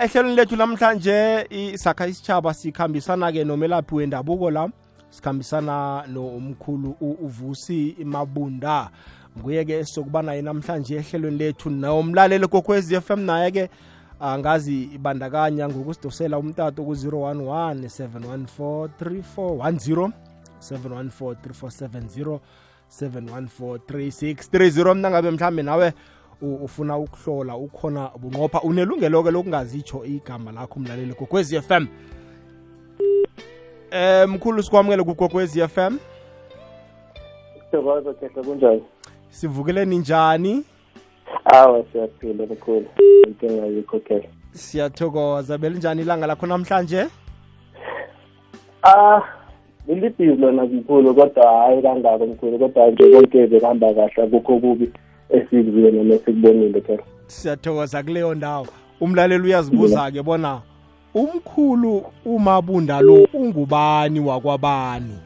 ehlelweni lethu namhlanje isakha isitshaba sikhambisana-ke nomelaphi wendabuko la. Sikhambisana nomkhulu uvusi mabunda. Nguye-ke sokuba naye namhlanje ehlelweni lethu. Nomlaleli kokwezi FM naye-ke angazi ibandakanya ngokusidosela umtato ku-011 714 3410 714 3470 714 3630 mna ngabe mhlambe nawe ufuna ukuhlola ukhona bunqopha unelungelo-ke lokungazitsho igama lakho umlaleli kokwezi FM eh mkhulu sikwamukele kukokwezi FM Sithokoza khehle kunjani? sivukeleni njani Awa siyaphila mkhulu. Inkinga yikho khehle. siyathokoza. Belinjani ilanga lakho namhlanje? Ah, lilibhizi lona mkhulu kodwa hayi kangako mkhulu kodwa nje konke bekuhamba kahle akukho kubi. Noma esikubonile phela. siyathokoza kuleyo ndawo umlaleli uyazibuza-ke bona umkhulu umabunda lo ungubani wakwabani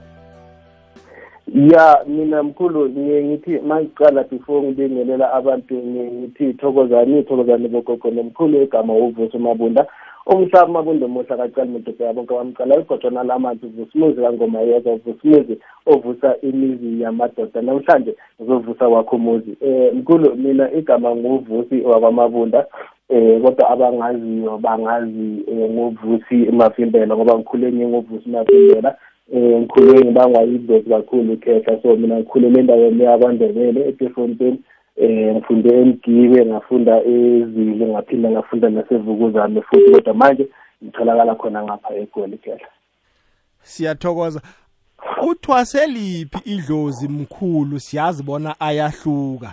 Ya mina mkhulu ngiye ngithi mangiqala before ngibingelela abantu ngithi thokozani thokozani bogogo nomkhulu igama uvuso mabunda umhlaba mabunda muhla kacala madoda yabo kawamqala igotshana lamanzi uvusimuzi kangoma yeza uvusimuzi ovusa imizi yamadoda. Namhlanje uzovusa wakho umuzi. Um mkhulu mina igama nguvusi wakwamabunda eh kodwa abangaziyo bangazi eh, ngovusi mavimbela ngoba ngikhule ngingovusi mavimbela eh ngikhule ngibangwa yidlozi kakhulu khehla so mina ngikhulele endaweni yakwandebele eTefontein eh ngifunde emgibe ngafunda ezile ngaphinda ngafunda nasevukuzane futhi kodwa manje ngitholakala khona ngapha egoli khehla siyathokoza. Uthwase liphi idlozi mkhulu? Siyazi bona ayahluka.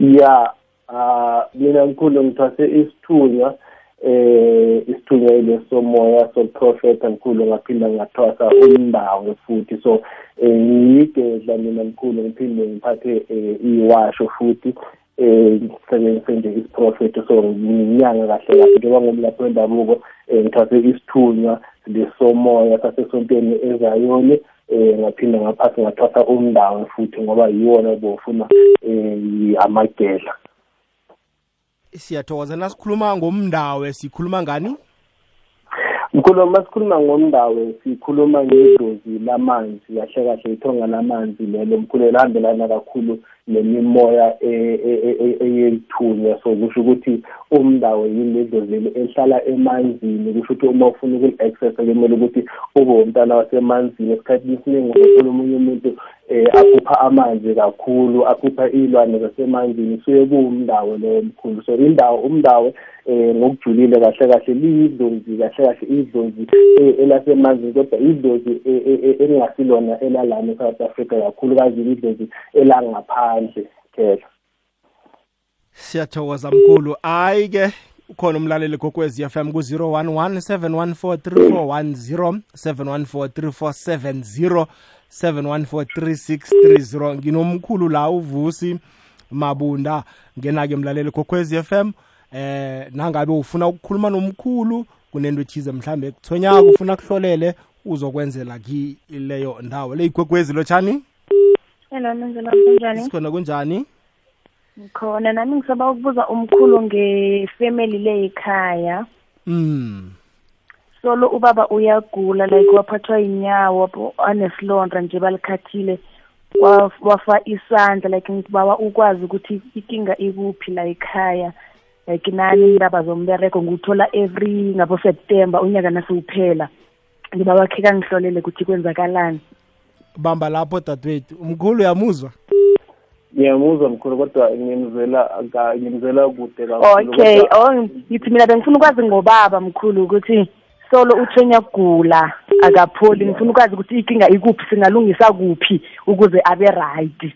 Ya ah mina ngikhulu ngithwase isithunywa. Eh isithunywa lesomoya soprofeta ngikhulu ngaphinda ngathwasa umndawo futhi. So eh ngiyigedla mina mkhulu ngiphinde ngiphathe eh, iwasho futhi eh ngisebenzise nje isiprofeti so nginyanga kahle kahle njengoba ngumlaphi wendabuko eh, ngithwase isithunywa lesomoya sasesontweni ezayoni eh ngaphinda ngaphatha ngathwasa umndawo futhi ngoba yiwona bofuna eh amagedla. Siyathokoza. Nasikhuluma ngomndawo sikhuluma ngani? Mkhulu masikhuluma ngomndawo sikhuluma ngedlozi lamanzi kahle kahle ithonga lamanzi lelo mkhulu elihambelana kakhulu nemimoya e- e- e- eyethunywa so kusho ukuthi umndawo yini ledlozi ehlala emanzini. Kusho ukuthi uma ufuna ukuli-accessa kumele ukuthi ube umntana wasemanzini. Esikhathini esiningi uzothola omunye umuntu eh akhupha amanzi kakhulu akhupha iy'lwane zasemanzini. Suye kuwumndawo leyo mkhulu. So indawo umndawo eh ngokujulile kahle kahle liyidlozi kahle kahle idlozi eh, elasemanzini kodwa idlozi eh, eh, eh, elingasilona elalana eSouth Africa kakhulukazi idlozi elangaphandle phela siyathokoza mkhulu. Hayi ke ukhona umlaleli kokwezi FM ku-011 714 714 7143630 nginomkhulu la uvusi mabunda. Ngena-ke mlaleli kokwezi FM eh nangabe ufuna ukukhuluma nomkhulu kunento ethize mhlambe kuthonyaka ufuna kuhlolele uzokwenzela kileyo ndawo. Le igwegwezi lotshani Hello kunjani? sikhona kunjani ngikhona nami ngisaba ukubuza umkhulu ngefamily le ekhaya. mm Solo ubaba uyagula like waphathwa inyawo anesilondra anesilonda nje balikhathile. Wafa isandla like ngibawa ukwazi ukuthi ikinga ikuphi la ekhaya. Like nani indaba zombereko nguthola every ngabo September unyaka nasiwuphela. Ngibawa khe kangihlolele ukuthi kwenzakalani. Bamba lapho dadewethu. Umkhulu uyamuzwa? Ngiyamuzwa mkhulu kodwa ngimzela ka- ngimzela kude kakhulu Okay, kodwa- oh ngithi mina bengifuna ukwazi ngobaba mkhulu ukuthi solo uthenya kugula akapholi. Ngifuna ukwazi ukuthi inkinga ikuphi singalungisa kuphi ukuze abe right.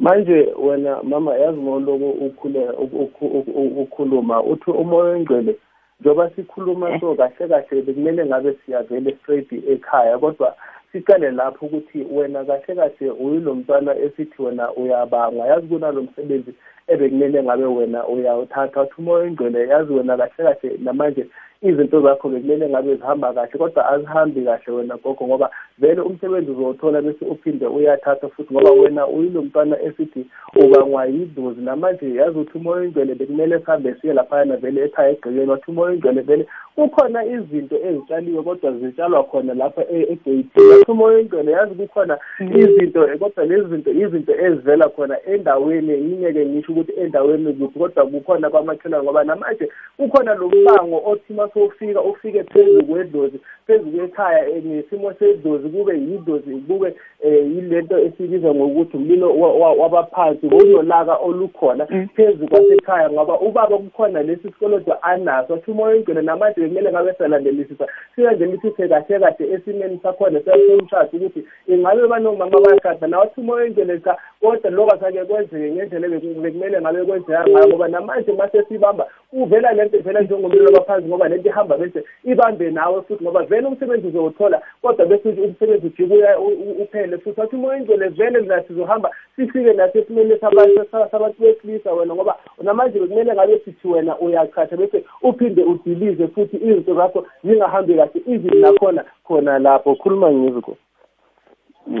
manje wena mama yazi ngoloku ukhule ukhu- ukhu- ukhuluma. Uthi umoya oyingcwele njengoba sikhuluma so kahle kahle bekumele ngabe siyavele straight ekhaya kodwa siqale lapho ukuthi wena kahle kahle uyilo mntwana esithi wena uyabanga. Yazi kunalo msebenzi ebekumele ngabe wena uyawuthatha. Uthi umoya oyingcwele yazi wena kahle kahle namanje izinto zakho-ke kumele ngabe zihamba kahle kodwa azihambi kahle wena gogo ngoba vele umsebenzi uzowuthola bese uphinde uyathatha futhi ngoba wena uyilo mntwana esithi ubangwa yidlozi namanje yazi ukuthi umoya oyingcwele bekumele sihambe siye laphayana vele ekhaya egqekeni wathi umoya oyingcwele vele kukhona izinto ezitshaliwe kodwa zitshalwa khona lapha e- egeyithini wathi umoya oyingcwele yazi kukhona izinto kodwa lezi zinto izinto ezivela khona endaweni yinyeke ngisho ukuthi endaweni kuphi kodwa kukhona kwamakhelwane ngoba namanje kukhona lo mbango othi uma sowufika ufike phezu kwedlozi phezu kwekhaya eh, ngesimo sedlozi kube yidlozi kube um yilento esibiza ngokuthi umlilo wa- wa- wabaphansi ngololaka olukhona phezu kwasekhaya ngoba ubaba kukhona lesi sikolodo anaso athi umoya oyingcwele namanje bekumele ngabe siyalandelisisa silandelisise kahle kahle esimeni sakhona sasomshado ukuthi ingabe banomama bayashada nawe athi umoya oyingcwele cha kodwa lokho asake kwenzeke ngendlela ebeku- bekumele ngabe kwenzeka ngayo ngoba namanje mase sibamba uvela lento vela njengomlilo wabaphansi ngoba lento ihamba bese ibambe nawe futhi ngoba vele umsebenzi uzowuthola kodwa bese uthi umsebenzi ujike uya- u- u- uphele futhi wathi umoya oyingcwele vele la sizohamba sifike nasesimeni sabantu sabantu besilisa wena ngoba namanje bekumele ngabe sithi wena uyachatha bese uphinde udilize futhi izinto zakho zingahambi kahle even nakhona khona lapho. Khuluma ngiziko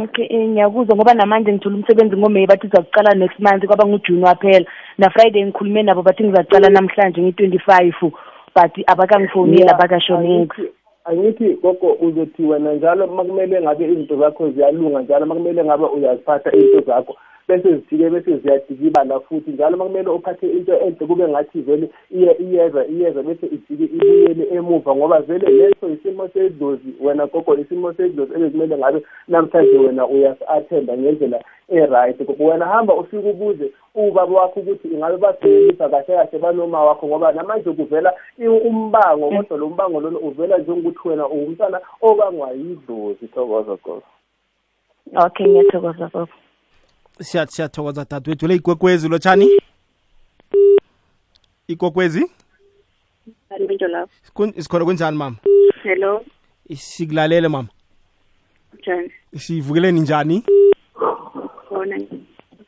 okay eh, ngiyakuzwa ngoba namanje ngithole umsebenzi ngomeyi bathi uzakuqala next month kwaba ngujuni waphela. Na-friday ngikhulume nabo bathi ngizacala namhlanje ngi-twenty-five but abakangifoneli Yeah, abakashoneki angithi- angithi gogo uzothi wena njalo uma kumele ngabe izinto zakho ziyalunga njalo uma kumele ngabe uyaziphatha izinto zakho bese zifike bese ziyadikibala futhi njalo uma kumele uphathe into enhle kube ngathi vele iye iyeza iyeza bese ijike ibuyele emuva ngoba vele leso isimo sedlozi wena gogo isimo sedlozi ebekumele ngabe namhlanje wena uyasi-athenda ngendlela e-right. Gogo wena hamba ufike ubuze ubaba wakho ukuthi ingabe basebenzisa kahle kahle banoma wakho ngoba namanje kuvela umbango kodwa lo mbango lona uvela njengokuthi wena ungumntwana obangwa yidlozi thokoza. Gogo okay ngiyathokoza baba Siya- siyathokoza dadewethu. Le igwekwezi lotshani? Igwekwezi Alibinjo lapho. Kun- sikhona kunjani mama? Hello, sikulalele mama. Njani? sivukeleni njani? Khona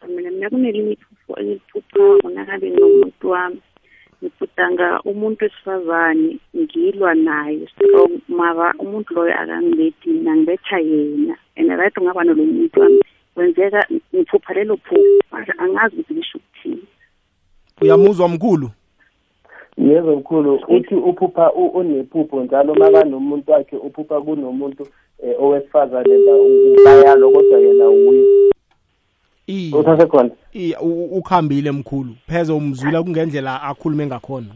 mina mina kunelinye engiliphuphayo nakabe nomuntu wami. Ngibhudanga umuntu wesifazane ngilwa naye. Strong mara umuntu loyo akangibethi mina ngibetha yena. And right ungaba nalo muntu wami. Kwenzeka ngiphupha lelo phupho mara angazi ukuthi lisho ukuthini. Uyamuzwa mkhulu? Yebo mkhulu. Uthi uphupha unephupho njalo makanomuntu wakhe uphupha kunomuntu um owesifazane la u- bayalo kodwa yena uye Iye. Usasekhona? Iye, u- u- ukhambile mkhulu. Pheze umzwila kungendlela akhulume ngakhona.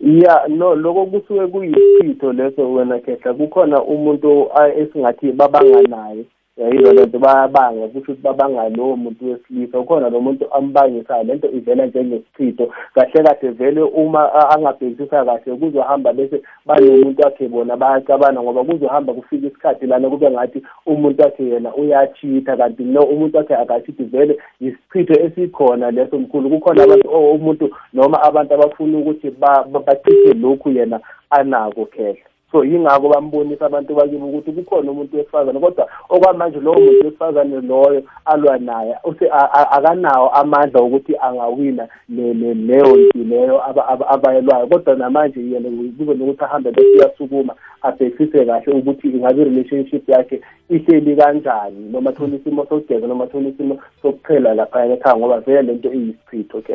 Ya no loko kusuke kuyisichitho leso wena kehla kukhona umuntu a- esingathi babanganaye. Yayilo lento bayabanga kusho ukuthi babanga lowo muntu wesilisa. Ukhona lo muntu ambangisayo lento ivela njengesichitho. Kahle kahle vele uma a- angabhekisisa kahle kuzohamba bese banomuntu wakhe bona bayacabana ngoba kuzohamba kufika isikhathi lana kube ngathi umuntu wakhe yena uyachitha. Kanti no umuntu wakhe akachithi vele yisichitho esikhona leso mkhulu. Kukhona abantu o- umuntu noma abantu abafuna ukuthi ba- ba- bachithe lokhu yena anako khehla. So yingakho bambonisa abantu bakibo ukuthi kukhona umuntu wesifazane kodwa okwamanje lowo muntu wesifazane loyo alwa naye use- a- a- akanawo amandla okuthi angawina le- le- leyo nti leyo aba- aba- abayelwayo. Kodwa namanje yena kube nokuthi ahambe bese uyasukuma abhekisise kahle ukuthi ingabe i-relationship yakhe ihleli kanjani noma thola isimo sokugeza noma thola isimo sokuphela laphaya ekhaya ngoba vele lento iyisichitho ke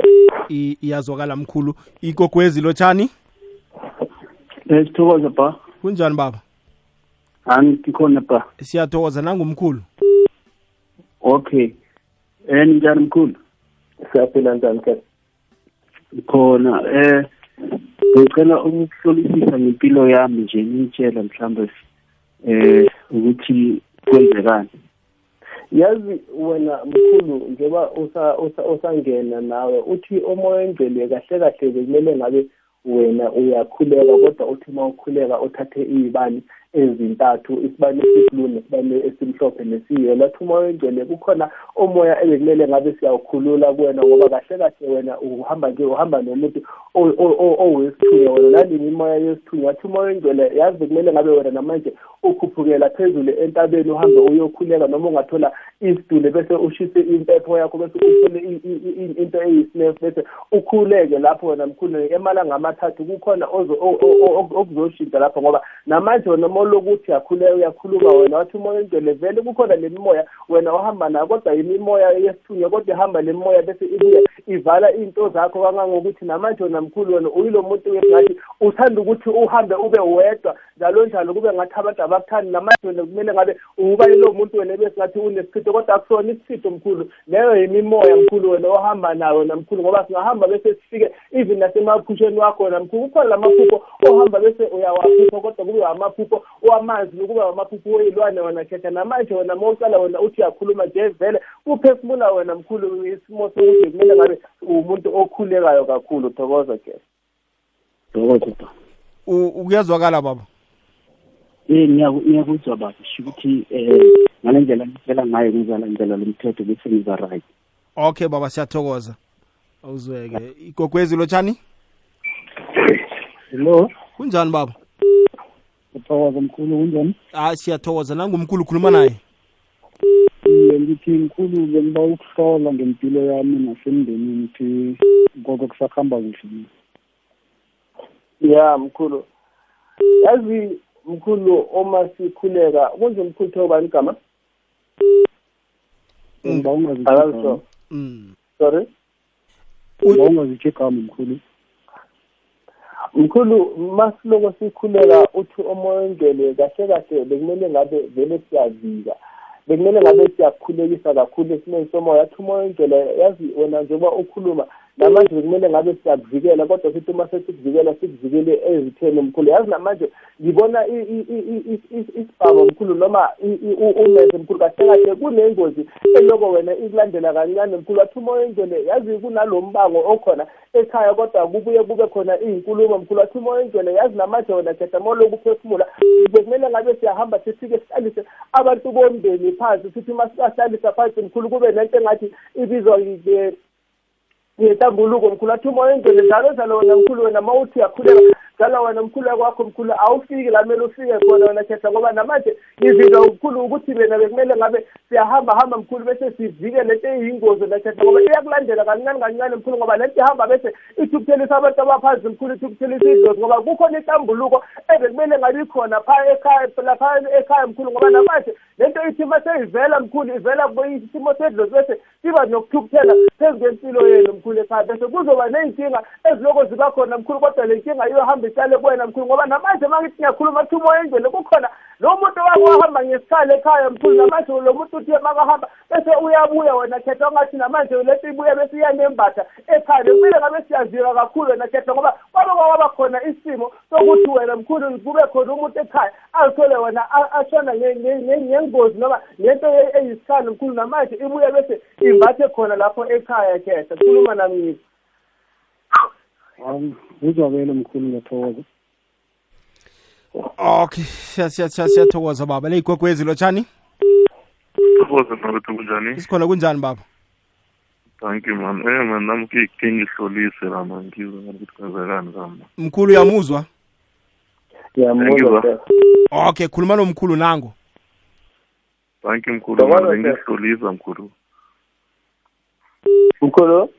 I- iyazwakala mkhulu. Igogwezi lotshani? Eh sithokoza ba. kunjani baba Ani ngikhona ba. siyathokoza nangumkhulu Okay. Eh njani mkhulu? siyaphila njani ke Khona eh ngicela ukuhlolisisa ngempilo yami nje ngitshela mhlambe eh ukuthi kwenzekani. yazi wena mkhulu njengoba usa- usa- usangena nawe uthi umoya engcwele kahle kahle bekumele ngabe wena uyakhuleka kodwa uthi uma ukhuleka uthathe iy'bani ezintathu isibani esiblu nesibani esimhlophe nesiyelo athi umoya engcwele kukhona umoya ebekumele ngabe siyawukhulula kuwena ngoba kahle kahle wena uhamba nje uhamba nomuntu o- o- o- owesithunya wena. Nalini imoya yesithunya wathi umoya engcwele yazi bekumele ngabe wena namanje ukhuphukela phezulu entabeni uhambe uyokhuleka noma ungathola isidule bese ushise impepho yakho bese uthole i- i- i- into eyisinefu bese ukhuleke lapho wena mkhulu emalanga amathathu kukhona ozo- o- o- o- okuzoshintsha lapho ngoba namanje wena uma lokuthi uyakhuleka uyakhuluma wena wathi umoya ingcwele vele kukhona le mimoya wena ohamba nayo kodwa yimimoya yesithunywa kodwa ihamba le mimoya bese ibuye ivala iy'nto zakho kangangokuthi namanje wena mkhulu wena uyilo muntu ngathi uthanda ukuthi uhambe ube wedwa njalo njalo kube ngathi abantu abakuthandi namanje wena kumele ngabe uba yilo muntu wena besingathi unesichitho kodwa akusona isichitho mkhulu. Leyo yimimoya mkhulu wena ohamba nayo wena mkhulu ngoba singahamba bese sifike even nasemaphusheni wakho wena mkhulu kukhona lamaphupho ohamba bese uyawaphupha kodwa kube amaphupho wamanzi nokuba amaphupho oyilwane wena khetha namanje wena uma ucala wena uthi uyakhuluma nje vele kuphefumula wena mkhulu isimo sokuthi kumele ngabe umuntu okhulekayo kakhulu thokoza ke. Thokoza baba U- kuyazwakala baba? Eh ngiyaku- ngiyakuzwa baba sho ukuthi eh ngale ndlela ngicela ngayo ngizalandela lo mthetho bese ngiza right. Okay baba siyathokoza. Awuzweke igogwezi lotshani hello? Kunjani baba? Uthokoza mkhulu kunjani ah siyathokoza. Nangumkhulu khuluma naye. Iye ngithi mkhulu bengiba ukuhlola ngempilo yami nasemndenini ukuthi koko kusakuhamba kuhle ya mkhulu. Yazi mkhulu uma sikhuleka kunje mkhulu thobani igama bengiba akalisho ungazitsho mm. sorry? Bengiba ungazitsho igama mkhulu. Mkhulu masiloko sikhuleka uthi omoyengele kahle kahle bekumele ngabe vele siyavika bekumele ngabe siyakhulekisa kakhulu esimeni somoya. Athi umoyengele yazi wena njengoba ukhuluma namanje bekumele ngabe siyakuvikela kodwa sithi uma sesikuvikela sikuvikele ezitheni mkhulu yazi namanje ngibona i- i- i- i- i- isibhaba mkhulu noma i- i- u- umeze mkhulu kahle kahle kunengozi eloko wena ikulandela kancane mkhulu athi umoyengele yazi kunalo mbango okhona ekhaya kodwa kubuye kube khona iy'nkulumo mkhulu athi umoyengele yazi namanje wena khetha moloku uphefumula. Bekumele ngabe siyahamba sifike sihlalise abantu bomndeni phansi sithi uma sikahlalisa phansi mkhulu kube nento engathi ibizwa nge- ngentambuluko mkhulu. Athi umoya engcwele njalo njalo wena mkhulu wena ma uthi njalo wena mkhulu kwakho mkhulu awufiki la kumele ufike khona wena khetha ngoba namanje izinto mkhulu ukuthi bena bekumele ngabe siyahamba hamba mkhulu bese sivike lento eyingozi nakhetha ngoba iyakulandela kancane kancane mkhulu ngoba lento ihamba bese ithukuthelisa abantu abaphansi mkhulu ithukuthelisa idlozi ngoba kukhona intambuluko ebekumele ngabe ikhona pha ekhaya lapha ekhaya mkhulu ngoba namanje lento ithi uma seyivela mkhulu ivela isimo sedlozi bese siba nokuthukuthela phezu kwempilo yenu mkhulu ekhaya bese kuzoba ney'nkinga eziloko ziba khona mkhulu kodwa le nkinga iyohamba ihlale kuwena mkhulu ngoba namanje uma ngithi ngiyakhuluma kuthi umoya engcwele kukhona lo muntu wake wahamba ngesikhala ekhaya mkhulu namanje lo muntu uthi makahamba bese uyabuya wena khetha ongathi namanje lento ibuye bese iyanembatha ekhaya kumele ngabe siyazika kakhulu wena khetha ngoba kwaba kwaba khona isimo sokuthi wena mkhulu kube khona umuntu ekhaya azithole wena a- ashona nge- nge- nge- ngengozi noma ngento e- eyisikhali mkhulu namanje ibuye bese imbathe khona lapho ekhaya khetha. Khuluma nami hayi uzwakele mkhulu ngiyathokoza. Okay siya- siya- siya- siyathokoza baba. Le igwegwezi lotshani? Thokoza kunjani? isikhona kunjani baba? Thank you man. Eh man nami ke ke ngihlolise la man ngizwe ukuthi kwenzekani zama mkhulu uyamuzwa? Ngiyamuzwa okay khuluma nomkhulu nango Thank you mkhulu. Ngihlolisa mkhulu. mkhulu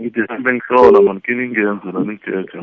Ngithi hambe ngihlona man kini ngenze la ngijeje.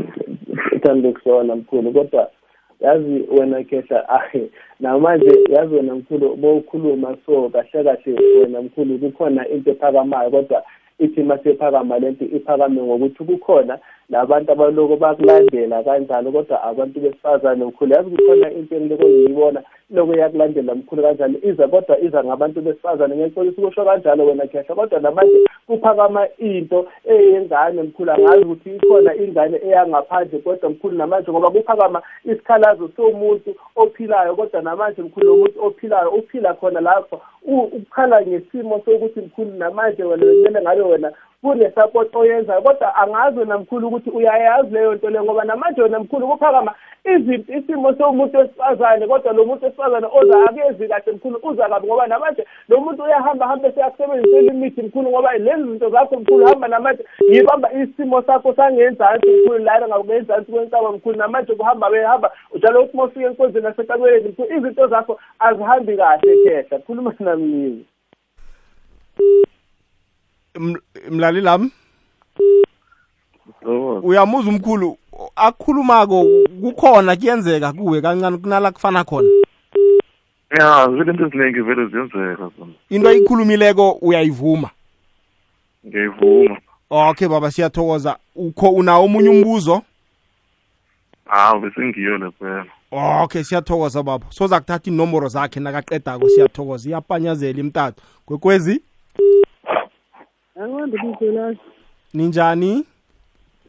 sithande ukusona mkhulu kodwa yazi wena kehla ahe namanje yazi wena mkhulu bowukhuluma so kahle kahle wena mkhulu kukhona into ephakamayo kodwa ithi masephakama lento iphakame ngokuthi kukhona labantu abaloko bakulandela kanjalo kodwa abantu besifazane mkhulu yazi kukhona into engiloko ngiyibona iloko yakulandela mkhulu kanjalo. Iza kodwa iza ngabantu besifazane ngiyaxolisa ukusho kanjalo wena khehla. Kodwa namanje kuphakama into eyengane mkhulu? Angazi ukuthi ikhona ingane eyangaphandle kodwa mkhulu namanje ngoba kuphakama isikhalazo somuntu ophilayo. Kodwa namanje mkhulu lo muntu ophilayo uphila khona lapho. U- ukhala ngesimo sokuthi mkhulu namanje wena kumele ngabe wena kune-support oyenzayo kodwa angazi wena mkhulu ukuthi uyayazi leyo nto leyo ngoba namanje wena mkhulu kuphakama izinto isimo somuntu wesifazane kodwa lo muntu wesifazane oza akezi kahle mkhulu uza kabi ngoba namanje lo muntu uyahamba hambe seyakusebenzisela imithi mkhulu ngoba lezi zinto zakho mkhulu hamba namanje yibamba isimo sakho sangenzansi mkhulu lana ngakungenzansi kwenkaba mkhulu namanje kuhamba behamba njalo ukuthi uma ufika enkonzweni nasekalweni mkhulu izinto zakho azihambi kahle kehla khuluma nami M- mlaleli lami Yebo. uyamuza umkhulu akukhulumako kukhona kuyenzeka kuwe kancane kunala kufana khona. Ya, vele into eziningi vele ziyenzeka zona. into ayikhulumileko uyayivuma? Ngiyayivuma. okay baba siyathokoza. Ukho unawo omunye umbuzo? Hawu bese ngiyo le phela. okay siyathokoza baba. Soza kuthatha inomboro zakhe nakaqedako siyathokoza. Iyapanyazela imtatu kwekwezi? Akwande bisola ninjani?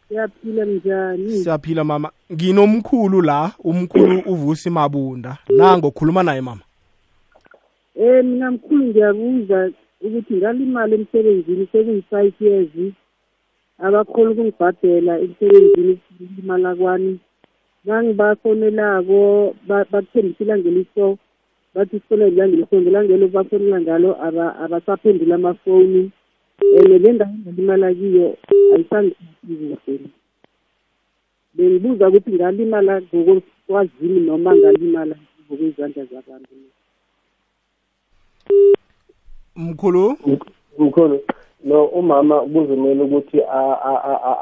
Siyaphila njani? siyaphila mama. Nginomkhulu la umkhulu uvusi mabunda. Nango khuluma naye mama. Eh mina mkhulu ngiyabuza ukuthi ngalimali emsebenzini sekuyi-five years. Abakhona ukungibhadela emsebenzini imali kwani nangibafonelako ba- bakuthembisa ilangelo iso bathi sifonele ilangelo iso ngelangelo bafonela ngalo aba- abasaphendula amafoni and le ndawo engalimala kiyo ayisangiphathi kuhle bengibuza ukuthi ngalimala ngokwazini noma ngalimala ngokwezandla zabantu. Mkhulu? Mkhulu no umama kuzomele ukuthi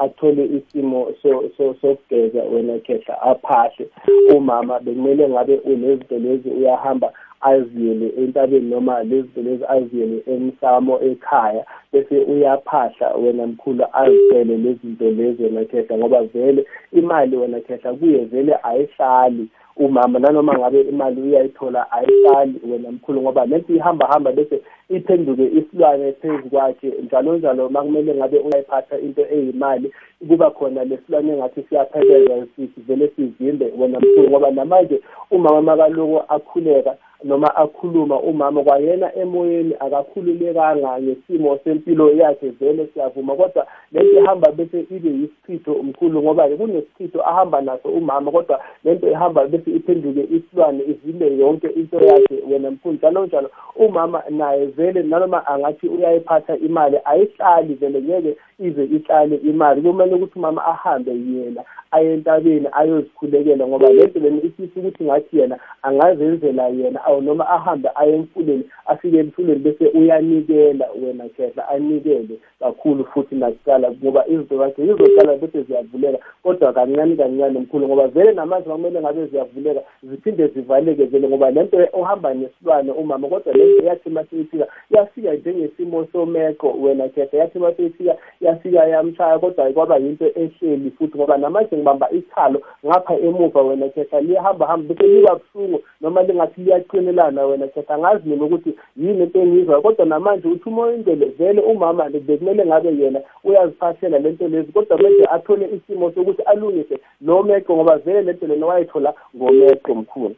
athole isimo so- so- sokugeza wena khehla aphahle. Umama bekumele ngabe unezinto lezi uyahamba aziyele entabeni noma lezinto lezi aziyele emsamo ekhaya. Bese uyaphahla wena mkhulu azicele lezinto lezi wena khehla ngoba vele imali wena khehla kuye vele ayihlali. Umama nanoma ngabe imali uyayithola ayihlali wena mkhulu ngoba lento ihamba hamba bese iphenduke isilwane phezu kwakhe. Njalo njalo uma kumele ngabe uyayiphatha into eyimali kuba khona lesilwane engathi siyaphekeza sivele sivimbe wena mkhulu ngoba namanje umama makaloko akhuleka noma akhuluma umama kwayena emoyeni akakhululekanga ngesimo sempilo yakhe vele siyavuma kodwa lento ihamba bese ibe yisichitho umkhulu ngoba kunesichitho ahamba naso umama kodwa lento ihamba bese iphenduke isilwane ivile yonke into yakhe wena mkhulu. Njalo njalo umama naye vele nanoma angathi uyayiphatha imali ayihlali vele ngeke ize ihlale imali. Kumele ukuthi umama ahambe yena aye entabeni ayozikhulekela ngoba lento lena isisi ukuthi ngathi yena angazenzela yena awu noma ahambe aye emfuleni afike emfuleni bese uyanikela wena khehla. Anikele kakhulu futhi nakuqala ngoba izinto zakhe zizoqala bese ziyavuleka. Kodwa kancane kancane mkhulu ngoba vele namanje kumele ngabe ziyavuleka ziphinde zivaleke vele ngoba lento uhamba nesilwane umama kodwa lento yathi maseyifika yafika njengesimo someko wena khehla yathi maseyifika yafika yamshaya kodwa kwaba yinto ehleli futhi ngoba namanje ngibamba ichalo ngapha emuva wena khehla liyahamba hamba bese liba buhlungu noma lingathi liyaqinelana wena khehla angazi mina ukuthi yini into engiyizwayo kodwa namanje uthi umoyindele vele umama bekumele ngabe yena uyaziphathela lento lezi kodwa manje athole isimo sokuthi alungise lo meqo ngoba vele lento lena wayithola ngomeqo mkhulu.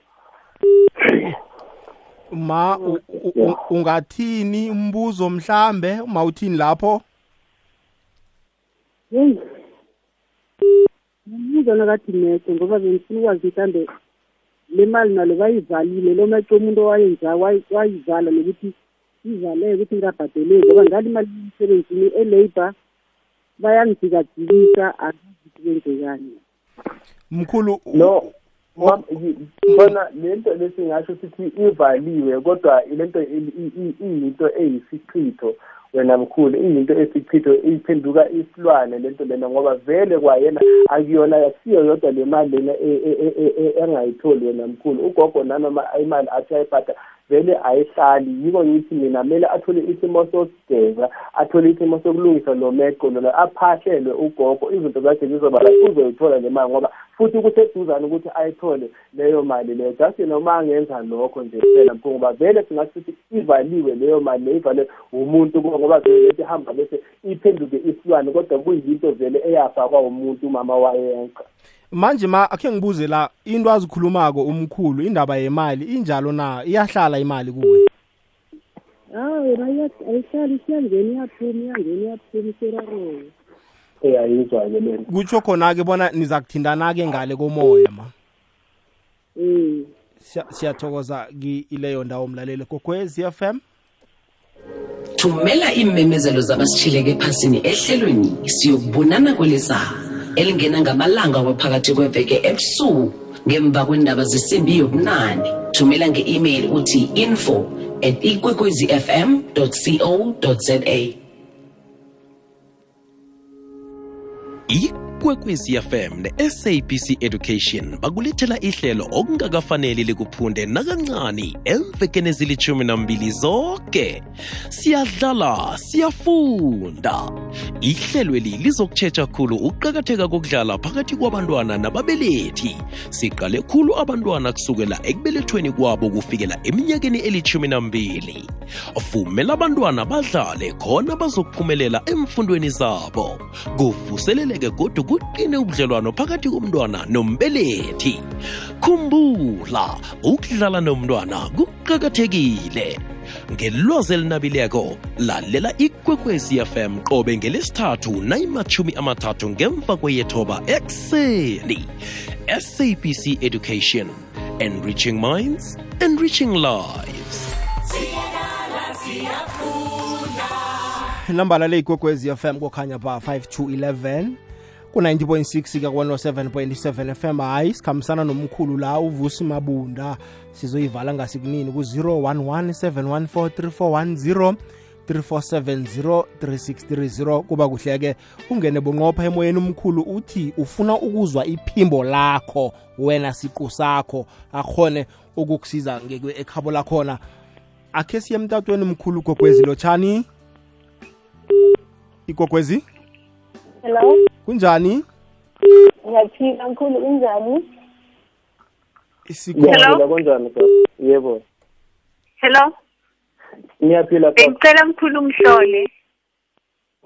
Ma ungathini umbuzo mhlambe? Uma uthini lapho? Ngibuza nakathi mece ngoba bengifuna ukwazi mhlambe le mali nalo bayivalile lo mece umuntu owayenza wayi- wayivala nokuthi ivaleke ukuthi ngingabhadeleki ngoba ngale imali emsebenzini e-labour bayangijikajikisa akazi ukuthi kwenzekani. Mkhulu no khona lento lesingasho sithi ivaliwe kodwa lento iyinto eyisichitho wena mkhulu iyinto esichitho iphenduka isilwane lento lena ngoba vele kwayena akuyona akusiyo yodwa le mali lena e- e- e- engayitholi wena mkhulu. Ugogo nanoma imali athi ayiphatha vele ayihlali yiko ngithi mina kumele athole isimo sokugeza athole isimo sokulungisa lo meqo lona aphahlelwe ugogo. Izinto zakhe zizobala uzoyithola le mali ngoba futhi kuseduzane ukuthi ayithole leyo mali leyo. Just noma angenza lokho nje kuphela mkhulu ngoba vele singathi sithi ivaliwe leyo mali leyo ivalwe umuntu kuba ngoba vele lethi ihamba bese iphenduke isilwane kodwa kuyinto vele eyafakwa umuntu umama wayenqa manje ma akhe ngibuze la into azikhulumako umkhulu indaba yemali injalo na? Iyahlala imali kuwe? Hawu yona iya- ayihlali isiyangena iyaphuma iyangena iyaphuma iserareke eyayizwa-ke lento kutsho khona-ke bona niza kuthintana-ke ngale komoya ma. Um Siya- siyathokoza kileyo ndawo mlaleli. Kokwezi FM thumela iimemezelo zabasitshileke ephasini ehlelweni siyokubonana kweliza elingena ngamalanga waphakathi kweveke ebusuku ngemva kwendaba zesimbi yobunane. Thumela nge-email uthi info at ikwekwezifm co za ikwekwezi fm ne-sabc education bakulethela ihlelo okungakafaneli likuphunde nakancani emvekeni ezilithumi nambili zonke siyadlala siyafunda. Ihlelweli lizokutshetsha khulu ukuqakatheka kokudlala phakathi kwabantwana nababelethi. Siqale khulu abantwana kusukela ekubelethweni kwabo kufikela eminyakeni elithumi nambili. Vumela abantwana badlale khona bazokuphumelela emfundweni zabo. Kuvuseleleke godu kuqine ubudlelwano phakathi komntwana nombelethi khumbula ukudlala nomntwana kuqakathekile. Ngelwazi elinabileko lalela ikwekwezi fm qobe ngelesithathu nayimathumi amathathu ngemva kweyethoba ekuseni. Sabc education enriching minds enriching lives. Nambala leyikwekwezi fm kokhanya ba 5211 ku-90.6 ka 107.7 fm hayi sikhambisana nomkhulu la uvusi mabunda. Sizoyivala ngasikunini ku-011 714 3410 3630 kuba kuhle-ke ungene bunqopha emoyeni umkhulu uthi ufuna ukuzwa iphimbo lakho wena siqu sakho. Akhone ukukusiza ekhabo lakhona. Akhe siye emtatweni mkhulu gogwezi lotshani? Igogwezi Hello, kunjani? Ngiyaphila mkhulu. Kunjani? ngiyaphila kunjani yebo. Hello? Ngiyaphila gogo bengicela mkhulu umhlole.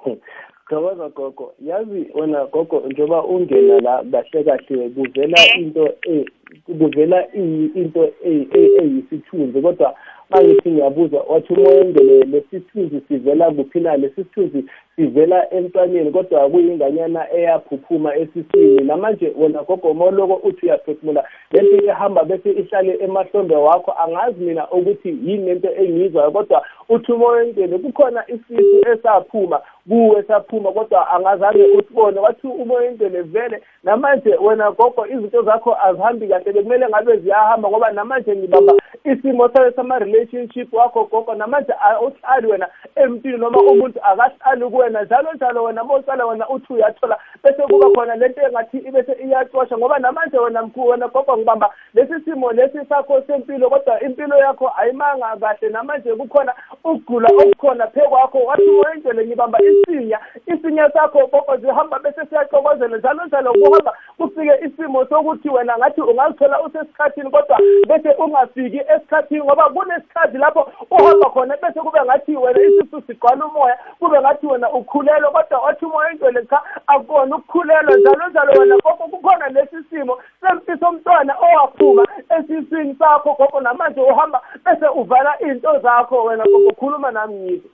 Thokoza gogo. Yazi wena gogo njengoba ungena la kahle kahle kuvela into e- kuvela into e- e- eyisithunzi kodwa mangithi ngiyabuza wathi umoyengele lesithunzi sivela kuphi na lesithunzi sivela emntwaneni kodwa kuyinganyana eyaphuphuma esiswini. Namanje wena gogo moloko uthi uyaphefumula lento ihamba bese ihlale emahlombe wakho. Angazi mina ukuthi yini lento engiyizwayo kodwa uthi umoyengele kukhona isisu esaphuma. Kuwe saphuma kodwa angazange usibone wathi umoyengele vele namanje wena gogo izinto zakho azihambi kahle bekumele ngabe ziyahamba ngoba namanje ngibamba isimo sayo sama-relationship wakho gogo namanje awuhlali wena emntwini noma umuntu akahlali kuwena. Njalo njalo wena mosala wena uthi uyathola bese kuba khona lento engathi ibese iyacosha ngoba namanje wena mkhulu wena gogo ngibamba lesi simo lesi sakho sempilo kodwa impilo yakho ayimanga kahle. Namanje kukhona ukugula okukhona phe kwakho wathi wendele ngibamba isinya isinya sakho gogo zihamba bese siyaxokozela njalo njalo kuhamba kufike isimo sokuthi wena ngathi ungazithola usesikhathini kodwa bese ungafiki esikhathini ngoba kunesikhathi lapho uhamba khona bese kube ngathi wena isisu sigcwala umoya kube ngathi wena ukhulelwe kodwa wathi umoya intwele cha akukona ukukhulelwa njalo njalo wena gogo kukhona lesi simo sempi somntwana owaphuma esiswini sakho gogo namanje uhamba bese uvala iy'nto zakho wena gogo khuluma nami ngizwe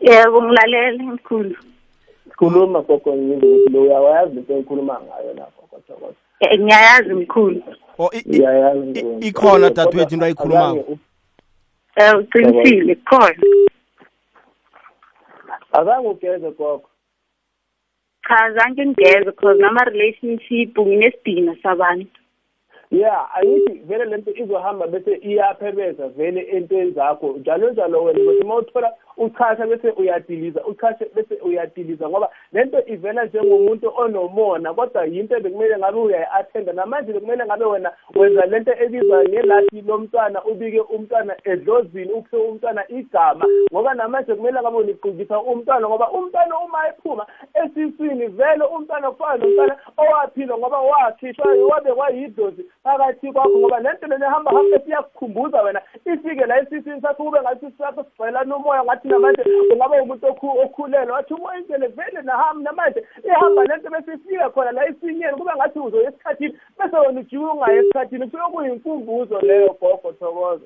yebo ngilalele mkhulu khuluma gogo ngizwe ukuthi lo uyawayazi lento engikhuluma ngayo lapho kodwa kodwa. Eh, ngiyayazi mkhulu. O i- i- iyayazi i- Nkosi. ikhona dadewethu into ayikhulumako. Azange u- um uqinisile khona azange ugeze gogo. Cha zange ngigeze cause nama-relationship nginesidina sabantu. Ya angithi vele lento izohamba bese iyaphebeza vele entweni zakho njalo njalo wena ukuthi uma uthola uchasha bese uyadiliza uchashe bese uyadiliza ngoba lento ivela njengomuntu onomona kodwa yinto bekumele ngabe uyayi-athenda namanje bekumele ngabe wena wenza lento ebizwa ngelathi lomntwana ubike umntwana edlozini uphe umntwana igama ngoba namanje kumele ngabe uligqikisa umntwana ngoba umntwana uma ephuma esiswini vele umntwana kufana nomntwana owaphila ngoba wakhishwa wabekwa yidlozi phakathi kwakho ngoba lento lena ehamba hambe siyakukhumbuza wena ifike la esiswini sakho kube ngathi sakho sigcwelana umoya ngathi namanje ungaba umuntu okhu- okhulelwe wathi umoya indlela vele naham namanje ihamba lento bese ifika khona la esinyeni kube ngathi uzoya esikhathini? Bese wena ujike ungayi esikhathini? Kusuke kuyinkumbuzo leyo gogo thokoza.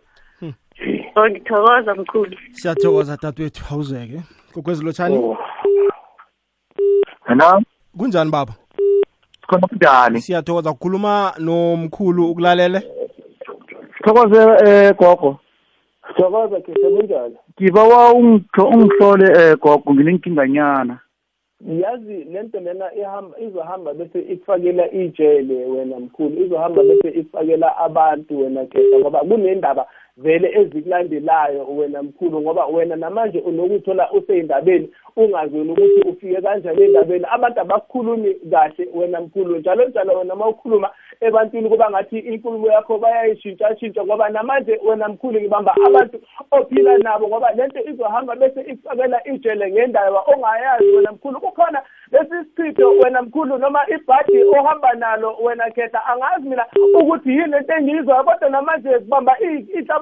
O ngithokoza mkhulu. Siyathokoza dadewethu awuzeke. Gogwezi lotshani Hello, kunjani baba? Sikhona kunjani? siyathokoza. Kukhuluma nomkhulu ukulalele. Sithokoze eh gogo. Thokoza khe sekunjani Ngibawa ungitho ungihlole eh gogo nginenkinga nyana. yazi lento lena ihamba izohamba bese ikufakela ijele wena mkhulu izohamba bese ikufakela abantu wena khetha ngoba kunendaba vele ezikulandelayo wena mkhulu ngoba wena namanje unokuthola useyindabeni ungazweni ukuthi ufike kanjani endabeni abantu abakukhulumi kahle wena mkhulu njalo njalo wena uma ukhuluma ebantwini kuba ngathi inkulumo yakho bayayishintsha-shintsha ngoba namanje wena mkhulu ngibamba abantu ophila nabo ngoba lento izohamba bese ikufakela ijele ngendaba ongayazi wena mkhulu. Kukhona lesi sichitho wena mkhulu noma ibhadi ohamba nalo wena khetha angazi mina ukuthi yini lento engiyizwayo kodwa namanje kubamba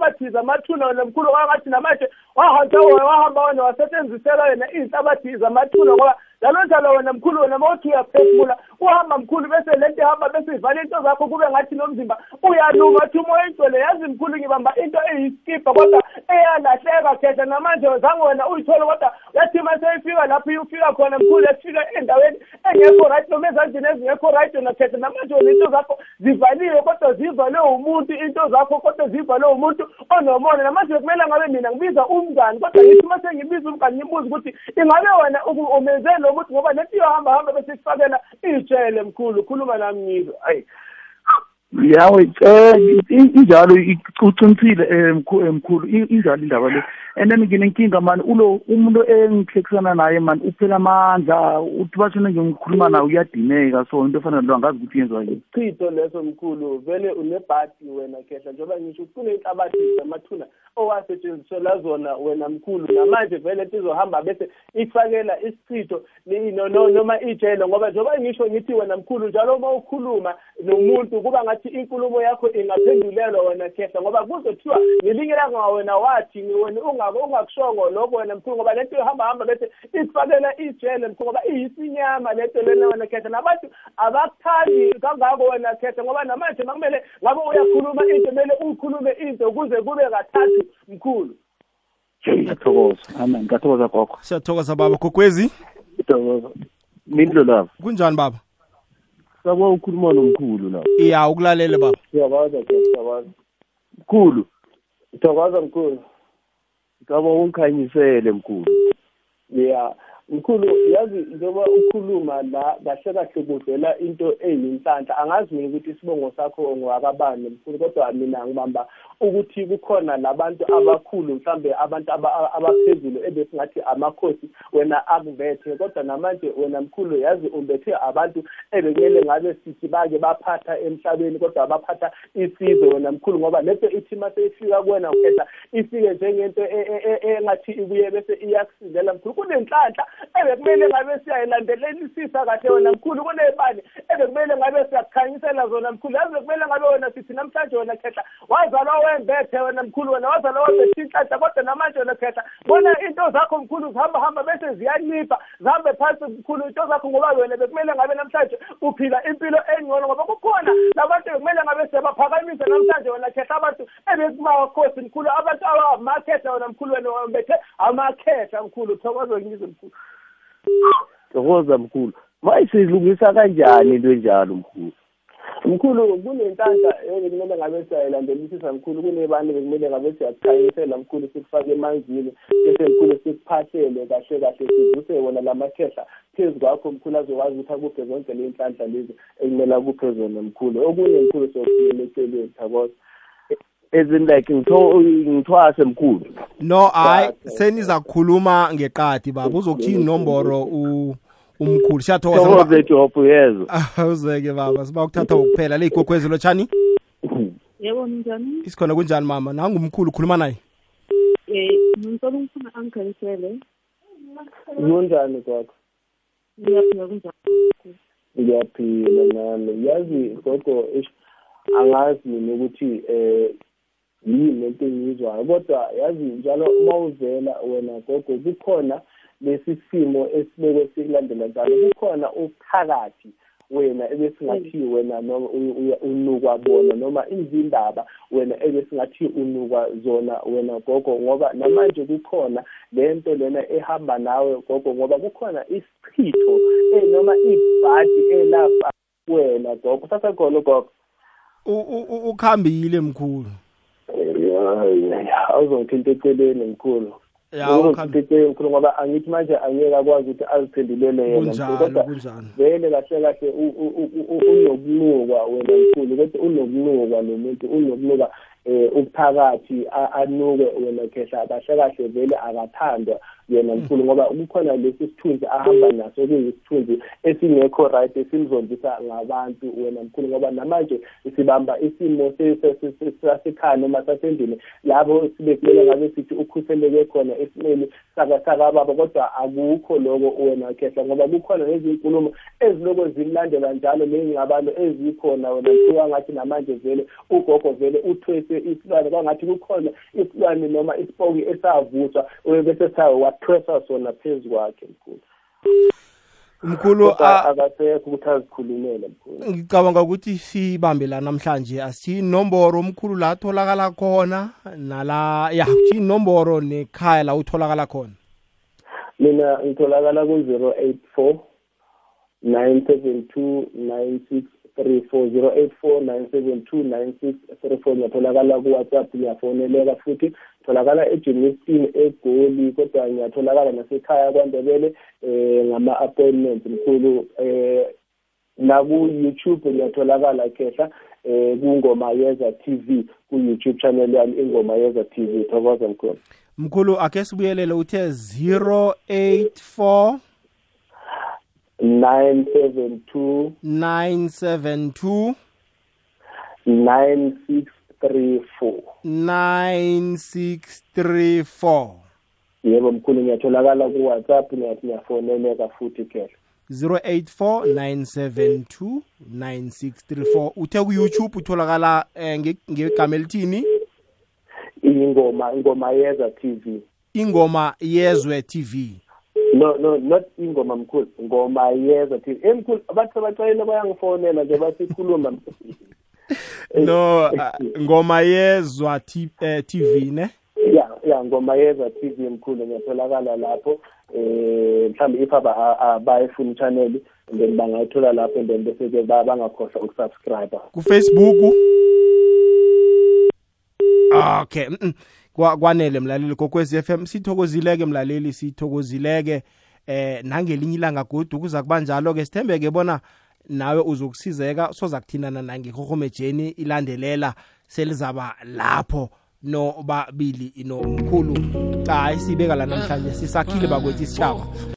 iy'hlabathi zamathuna wena mkhulu kwangathi namanje wahamba wahamba wena wasetshenzisela yena iy'hlabathi zamathuna ngoba njalo njalo wena mkhulu wena uma uthi uyaphefumula uhamba mkhulu bese lento ihamba bese ivala into zakho kube ngathi nomzimba uyaluma athi umoya egcwele yazi mkhulu ngibamba into eyiskipha kodwa eyalahleka khetha namanje zange wena uyithole kodwa yathi uma seyifika lapho ufika khona mkhulu yafika endaweni engekho right noma ezandleni ezingekho right wena khetha namanje wena into zakho zivaliwe kodwa zivalwe umuntu into zakho kodwa zivalwe umuntu onomona. Namanje kumele ngabe mina ngibiza umngani kodwa ngithi uma sengibiza umngani ngimbuza ukuthi ingabe wena umenzele ukuthi ngoba lento iyohamba hamba bese sifakela ijele mkhulu khuluma nami ngizwe. Hayi yawe um injalo uqinisile mkhulu injalo indaba le. And then nginenkinga mani ulo umuntu engihlekisana naye mani uphela amandla uthi bathona ngikhuluma naye uyadineka so into efana lo angazi ukuthi yenziwa yini. Chitho leso mkhulu vele unebhadi wena khehla njengoba ngisho kuney'nhlabathi zamathuna owasetshenziselwa zona wena mkhulu namanje vele into izohamba bese ikufakela isichitho noma ijele ngoba njengoba ngisho ngithi wena mkhulu njalo uma ukhuluma nomuntu kuba ngathi inkulumo yakho ingaphendulelwa wena khehla ngoba kuzothiwa ngelinye langa wena wathi wena ungakushongo lokho wena mkhulu ngoba lento ihamba hamba bese ikufakela ijele mkhulu ngoba iyisinyama lento lena wena khehla. Nabantu abakuthandi kangako wena khehla ngoba namanje makumele ngabe uyakhuluma into kumele ukhulume into kuze kube kathathu mkhulu. Ngiyathokoza. Amen ngiyathokoza gogo. Siyathokoza baba. Gogwezi ngiyathokoza. Mindlo lapha kunjani baba? Sabo ukhuluma nomkhulu lapha iya ukulalele baba. Siyakwazi siyakwazi. Mkhulu siyakwazi mkhulu. Ngicaba ungikhanyisele mkhulu. Ya mkhulu yazi njengoba ukhuluma la kahle kahle kuvela into eyinhlanhla angazi mina ukuthi isibongo sakho ngowakabani mkhulu kodwa mina ngibamba ukuthi kukhona labantu abakhulu mhlambe abantu abaphezulu ebesingathi amakhosi wena akubethe kodwa namanje wena mkhulu yazi umbethe abantu ebekumele ngabe sithi bake baphatha emhlabeni kodwa abaphatha isizwe wena mkhulu ngoba lento ithi mase ifika kuwena ukhetha ifike njengento engathi ibuye bese iyakusizela mkhulu. Kunenhlanhla ebekumele ngabe siyayilandelelisisa kahle wena mkhulu kunebani ebekumele ngabe siyakukhanyisela zona mkhulu. Yazi bekumele ngabe wena sithi namhlanje wena khetha wazalwa wembethe wena mkhulu wena wazalwa wembethe inhlanhla kodwa namanje wena khetha bona into zakho mkhulu zihamba hamba bese ziyancipha zihambe phansi mkhulu into zakho ngoba wena bekumele ngabe namhlanje uphila impilo engcono ngoba kukhona labantu bekumele ngabe siyabaphakamisa namhlanje wena khetha abantu ebekumakhosi mkhulu abantu abamakhetha wena mkhulu wena wembethe amakhetha mkhulu thokoze ngize mkhulu. Thokoza mkhulu. Mayisilungisa kanjani into enjalo mkhulu? Mkhulu kunenhlanhla ebekumele ngabe siyayilandelisisa mkhulu kunebani bekumele ngabe siyakukhanyisela mkhulu sikufake emanzini bese mkhulu sikuphahlele kahle kahle sivuse wona lamakhehla phezu kwakho mkhulu azokwazi ukuthi akuphe zonke ley'nhlanhla lezi ekumele akuphe zona mkhulu. Okunye mkhulu siyokuphilela eceleni thakoza as in like ngithwase mkhulu. No hayi seniza kukhuluma ngeqadi baba. Uzokuthini inomboro umkhulu siyathokoza job yezwa. Uzeke baba siba ukuthatha wokuphela le igogwezi lotshani yebo njani? Isikhona kunjani mama? Nangumkhulu khuluma naye. Eh ngicela ukufuna angikhanyisele kunjani kwakho ngiyaphila kunjani? Ngiyaphila nami yazi gogo angazi mina ukuthi eh yini lento engiyizwayo. Kodwa yazi njalo uma uzela wena gogo kukhona lesi simo esibekwe sikulandela njalo. Kukhona uphakathi wena ebesingathi wena noma unukwa bona noma izindaba wena ebesingathi unukwa zona wena gogo ngoba namanje kukhona lento lena ehamba nawe gogo ngoba kukhona isichitho noma ibhadi elapha wena gogo. Sasekhona gogo. Ukhambile mkhulu. Awuzongithinta eceleni mkhulu. Ya, ngokungithice mkhulu ngoba angithi manje angeke akwazi ukuthi aziphendulele yena mkhulu kunjalo kodwa kunjalo. vele kahle kahle u- u- u- u- unokunukwa wena mkhulu kodwa unokunukwa lo muntu unokunukwa eh uphakathi a- anuke wena khehla. Kahle kahle vele akathandwa yena mkhulu ngoba kukhona lesi sithunzi ahamba naso kuyisithunzi esingekho right esimzondisa ngabantu wena mkhulu ngoba namanje sibamba isimo se- se- se- se- sasekhaya noma sasendlini labo sibe kumele ngabe sithi ukhuseleke khona esimeni saka sakababa kodwa akukho loko wena khehla ngoba kukhona nezinkulumo eziloko zimlandela njalo ney'ngxabano ezikhona wena mkhulu angathi namanje vele ugogo vele uthwese isilwane kwangathi kukhona isilwane noma isipoki esavuswa bese sayo wathwesa sona phezu kwakhe mkhulu. Mkhulu akasekho ukuthi azikhulumele mkhulu. Ngicabanga ukuthi sibambe la namhlanje asithi inomboro omkhulu la atholakala khona nala ya kuthi inomboro nekhaya la utholakala khona. Mina ngitholakala ku-zero eight four nine seven two nine six three four zero eight four nine seven two nine six three four. Ngiyatholakala ku-whatsapp ngiyafoneleka futhi. Tholakala ejemistin egoli kodwa ngiyatholakala nasekhaya kwandebele um ngama-appointment mkhulu um naku-youtube ngiyatholakala khehla um kungoma yeza t v ku-youtube channel yami ingoma yeza t v. Thokoza mkhulu. Mkhulu akhe sibuyelele uthe 084 nine seven two 972 nine six three four. 9634 yebo mkhulu ngiyatholakala ku-whatsapp ngiyafoneleka futhi kehla 084 uthe ku-youtube utholakala eh, nge- ngegama elithini? Ingoma ingoma yeza t v. Ingoma yezwe tv no no not ingoma mkhulu ngoma yeza t v. Emkhulu abantu abacayile bayangifonela nje bathi khuluma. no ah, ngoma yezwa T- eh, tv ne? Ya ya ngoma yeza t v mkhulu ngiyatholakala lapho. Eh mhlawumbe if aba- abayifuna i-channel and then bangayithola lapho and then bese-ke ba- bangakhohlwa ukusubscribe kufacebook? Okay mm, mm. Kwa- kwanele mlaleli kokwezi FM sithokozileke mlaleli sithokozileke. Eh nangelinye ilanga godu kuza kuba njalo ke sithembeke bona nawe uzokusizeka soza kuthinana nangehohomejeni ilandelela selizaba lapho nobabili nomkhulu. Cha isibeka la namhlanje sisakhile bakwethu isitshaba